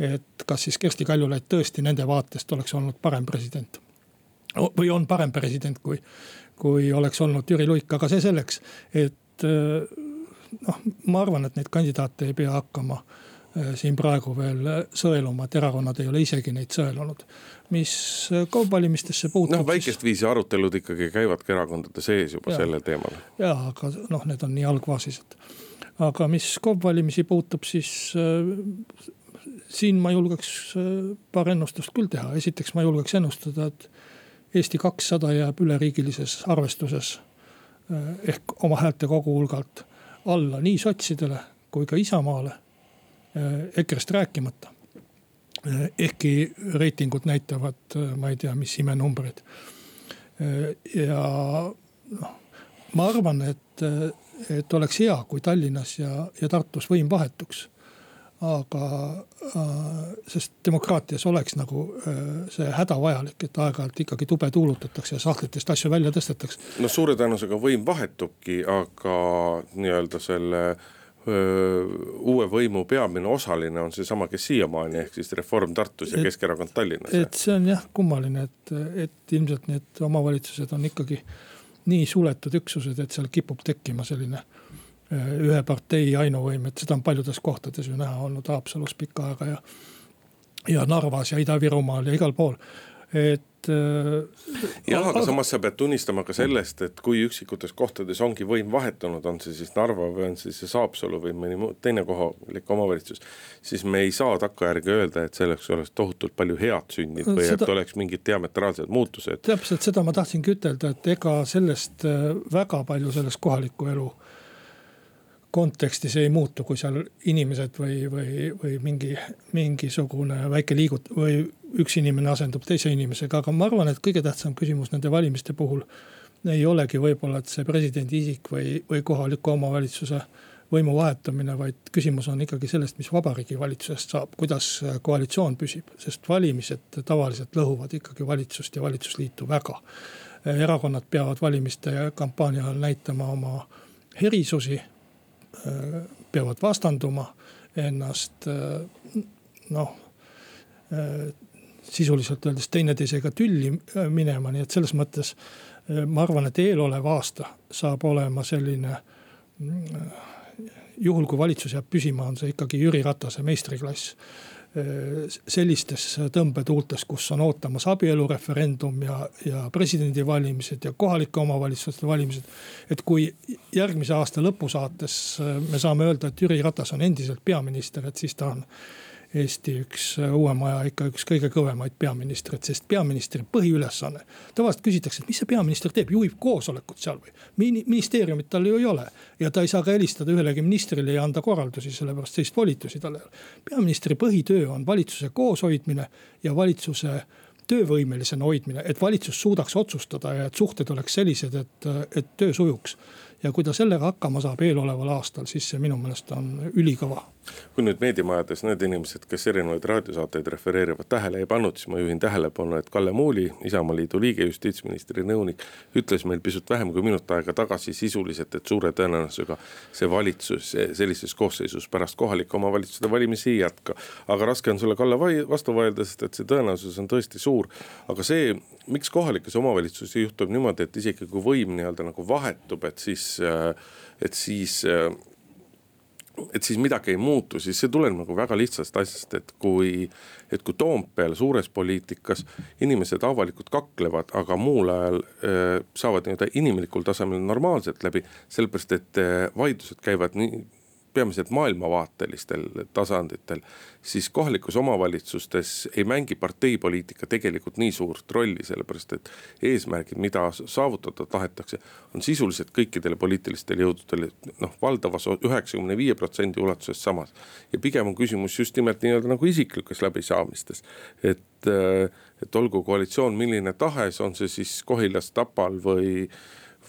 Et kas siis Kersti Kaljulaid tõesti nende vaatest oleks olnud parem president. või on parem president, kui, kui oleks olnud Jüri Luik, aga see selleks, et noh, ma arvan, et neid kandidaate ei pea hakkama siin praegu veel sõeluma, et erakonnad ei ole isegi neid sõelunud mis kaugvalimistesse puutub. noh, väikest viisi arutelud ikkagi käivadki erakondade sees juba ja, sellel teemal. ja, aga noh, need on nii algfaasis, et aga mis kaugvalimisi puutub, siis äh, siin ma julgeks äh, paar ennustust küll teha, esiteks ma julgeks ennustada, et Eesti kakssada jääb üleriigilises arvestuses äh, ehk oma häälte kogu hulgalt alla nii sotsidele kui ka Isamaale äh,, EKRE-st rääkimata. Ehkki reitingud näitavad, ma ei tea, mis imenumbreid. ja noh, ma arvan, et, et oleks hea, kui Tallinnas ja, ja Tartus võim vahetuks aga äh, sest demokraatias oleks nagu äh, see hädavajalik, et aeg-ajalt ikkagi tube tuulutatakse ja sahtlitest asju välja tõstetakse. no suure tõenäosusega võim vahetubki, aga nii-öelda selle öö, uue võimu peamine osaline on seesama, kes siiamaani, ehk siis Reform Tartus ja et, Keskerakond Tallinnas. et see on jah kummaline, et, et ilmselt need omavalitsused on ikkagi nii suletud üksused, et seal kipub tekkima selline Äh, ühe partei ainuvõim, et seda on paljudes kohtades ju näha olnud Haapsalus pikka aega ja. ja Narvas ja Ida-Virumaal ja igal pool, et. Äh, jah, aga samas sa pead tunnistama ka sellest, et kui üksikutes kohtades ongi võim vahetunud, on see siis Narva või on see siis Haapsalu või mõni muu teine kohalik omavalitsus. siis me ei saa takkajärgi öelda, et selleks oleks tohutult palju head sündinud või seda, et oleks mingid diametraalsed muutused. täpselt seda ma tahtsingi ütelda, et ega sellest äh, väga palju sellest kohalikku elu kontekstis ei muutu, kui seal inimesed või, või, või mingi, mingisugune väike liigut- või üks inimene asendub teise inimesega, aga ma arvan, et kõige tähtsam küsimus nende valimiste puhul ei olegi võib-olla, et see presidendi isik või, või kohaliku omavalitsuse võimu vahetamine, vaid küsimus on ikkagi sellest, mis vabariigi valitsusest saab, kuidas koalitsioon püsib, sest valimised tavaliselt lõhuvad ikkagi valitsust ja valitsusliitu väga. erakonnad peavad valimiste kampaania ajal näitama oma erisusi peavad vastanduma ennast äh, noh äh, sisuliselt öeldes teineteisega tülli minema, nii et selles mõttes ma arvan, et eelolev aasta saab olema selline. Juhul, kui valitsus jääb püsima, on see ikkagi Jüri Ratase meistriklass sellistes tõmbetuultes, kus on ootamas abielureferendum ja, ja presidendivalimised ja kohalike omavalitsuste valimised. et kui järgmise aasta lõpu saates me saame öelda, et Jüri Ratas on endiselt peaminister, et siis ta on Eesti üks äh, uuema aja ikka üks kõige kõvemaid peaministreid, sest peaministri põhiülesanne. tavaliselt küsitakse, et mis see peaminister teeb, juhib koosolekut seal või Mini,. ministeeriumit tal ju ei ole ja ta ei saa ka helistada ühelegi ministrile ja anda korraldusi, sellepärast sellist volitusi tal ei ole. peaministri põhitöö on valitsuse kooshoidmine ja valitsuse töövõimelisena hoidmine, et valitsus suudaks otsustada ja et suhted oleks sellised, et, et töö sujuks ja kui ta sellega hakkama saab eeloleval aastal, siis see minu meelest on ülikõva. kui nüüd meediamajades need inimesed, kes erinevaid raadiosaateid refereerivad, tähele ei pannud, siis ma juhin tähelepanu, et Kalle Muuli, Isamaaliidu liige, justiitsministri nõunik, ütles meil pisut vähem kui minut aega tagasi sisuliselt, et suure tõenäosusega see valitsus sellises koosseisus pärast kohalike omavalitsuste valimisi ei jätka. aga raske on sulle, Kalle, vastu vaielda, sest et see tõenäosus on tõesti suur. aga see, miks kohalikes omavalitsuses juhtub niimoodi, et isegi kui võim nii-öelda nagu vahetub, et siis Äh, et siis äh, et siis midagi ei muutu, siis see tuleneb nagu väga lihtsast asjast, et kui, et kui Toompeal suures poliitikas inimesed avalikult kaklevad, aga muul ajal äh, saavad nii-öelda inimlikul tasemel normaalselt läbi, sellepärast et äh, vaidlused käivad nii peamiselt maailmavaatelistel tasanditel, siis kohalikes omavalitsustes ei mängi parteipoliitika tegelikult nii suurt rolli, sellepärast et eesmärgid, mida saavutada tahetakse, on sisuliselt kõikidele poliitilistele jõududele noh, valdavas üheksakümne viie protsendi ulatuses samas. ja pigem on küsimus just nimelt nii-öelda nagu isiklikes läbisaamistes, et, et olgu koalitsioon milline tahes, on see siis Kohilas, Tapal või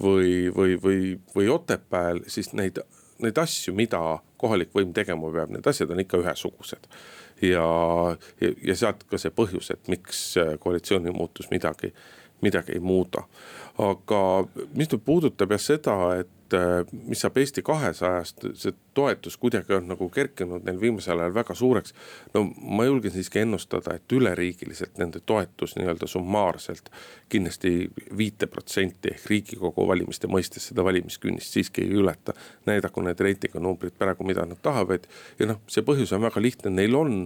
või, või, või, või Otepääl, siis neid neid asju, mida kohalik võim tegema peab, need asjad on ikka ühesugused. ja, ja, ja sealt ka see põhjus, et miks koalitsiooni muutus midagi, midagi ei muuda. aga mis nüüd puudutab jah seda, et äh, mis saab Eesti kahesajast, see toetus kuidagi on nagu kerkinud neil viimasel ajal väga suureks. no ma julgen siiski ennustada, et üleriigiliselt nende toetus nii-öelda summaarselt kindlasti viite protsenti ehk riigikogu valimiste mõistes seda valimiskünnist siiski ei ületa. näidaku need reitingunumbrid praegu, mida nad tahavad ja noh, see põhjus on väga lihtne, neil on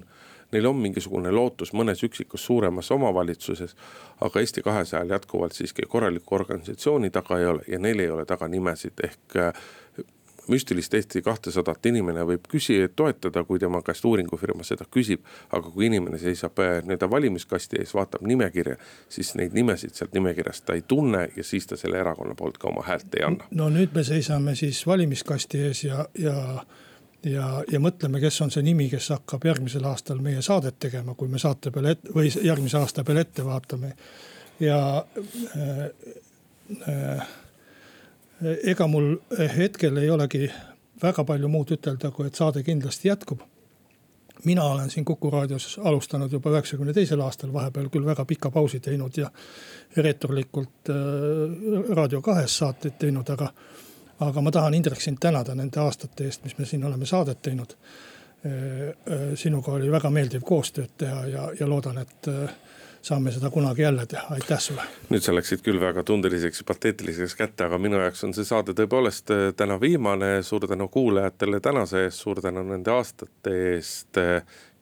neil on mingisugune lootus mõnes üksikus suuremas omavalitsuses. aga Eesti kahesajal jätkuvalt siiski korralikku organisatsiooni taga ei ole ja neil ei ole taga nimesid ehk äh, müstilist Eesti kahtesadat inimene võib küsida, toetada, kui tema käest uuringufirma seda küsib. aga kui inimene seisab äh, nii-öelda valimiskasti ees, vaatab nimekirja, siis neid nimesid sealt nimekirjast ta ei tunne ja siis ta selle erakonna poolt ka oma häält ei anna. no nüüd me seisame siis valimiskasti ees ja, ja ja, ja mõtleme, kes on see nimi, kes hakkab järgmisel aastal meie saadet tegema, kui me saate peale ette või järgmise aasta peale ette vaatame. ja äh, äh, ega mul hetkel ei olegi väga palju muud ütelda, kui et saade kindlasti jätkub. mina olen siin Kuku raadios alustanud juba üheksakümne teisel aastal, vahepeal küll väga pika pausi teinud ja reeturlikult äh, Raadio kahes saateid teinud, aga aga ma tahan, Indrek, sind tänada nende aastate eest, mis me siin oleme saadet teinud. sinuga oli väga meeldiv koostööd teha ja, ja loodan, et saame seda kunagi jälle teha, aitäh sulle. nüüd sa läksid küll väga tundeliseks ja pateetiliseks kätte, aga minu jaoks on see saade tõepoolest täna viimane. suur tänu kuulajatele tänase eest, suur tänu nende aastate eest.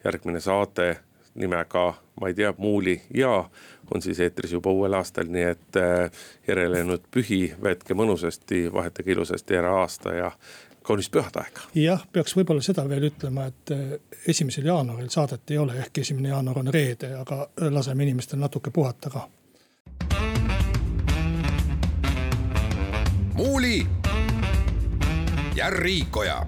järgmine saade nimega, ma ei tea, Muuli ja on siis eetris juba uuel aastal, nii et äh, järelejäänud pühi veetke mõnusasti, vahetage ilusasti ära aasta ja kaunist pühade aega. jah, peaks võib-olla seda veel ütlema, et äh, esimesel jaanuaril saadet ei ole, ehk esimene jaanuar on reede, aga laseme inimestel natuke puhata ka. muuli ja Riikoja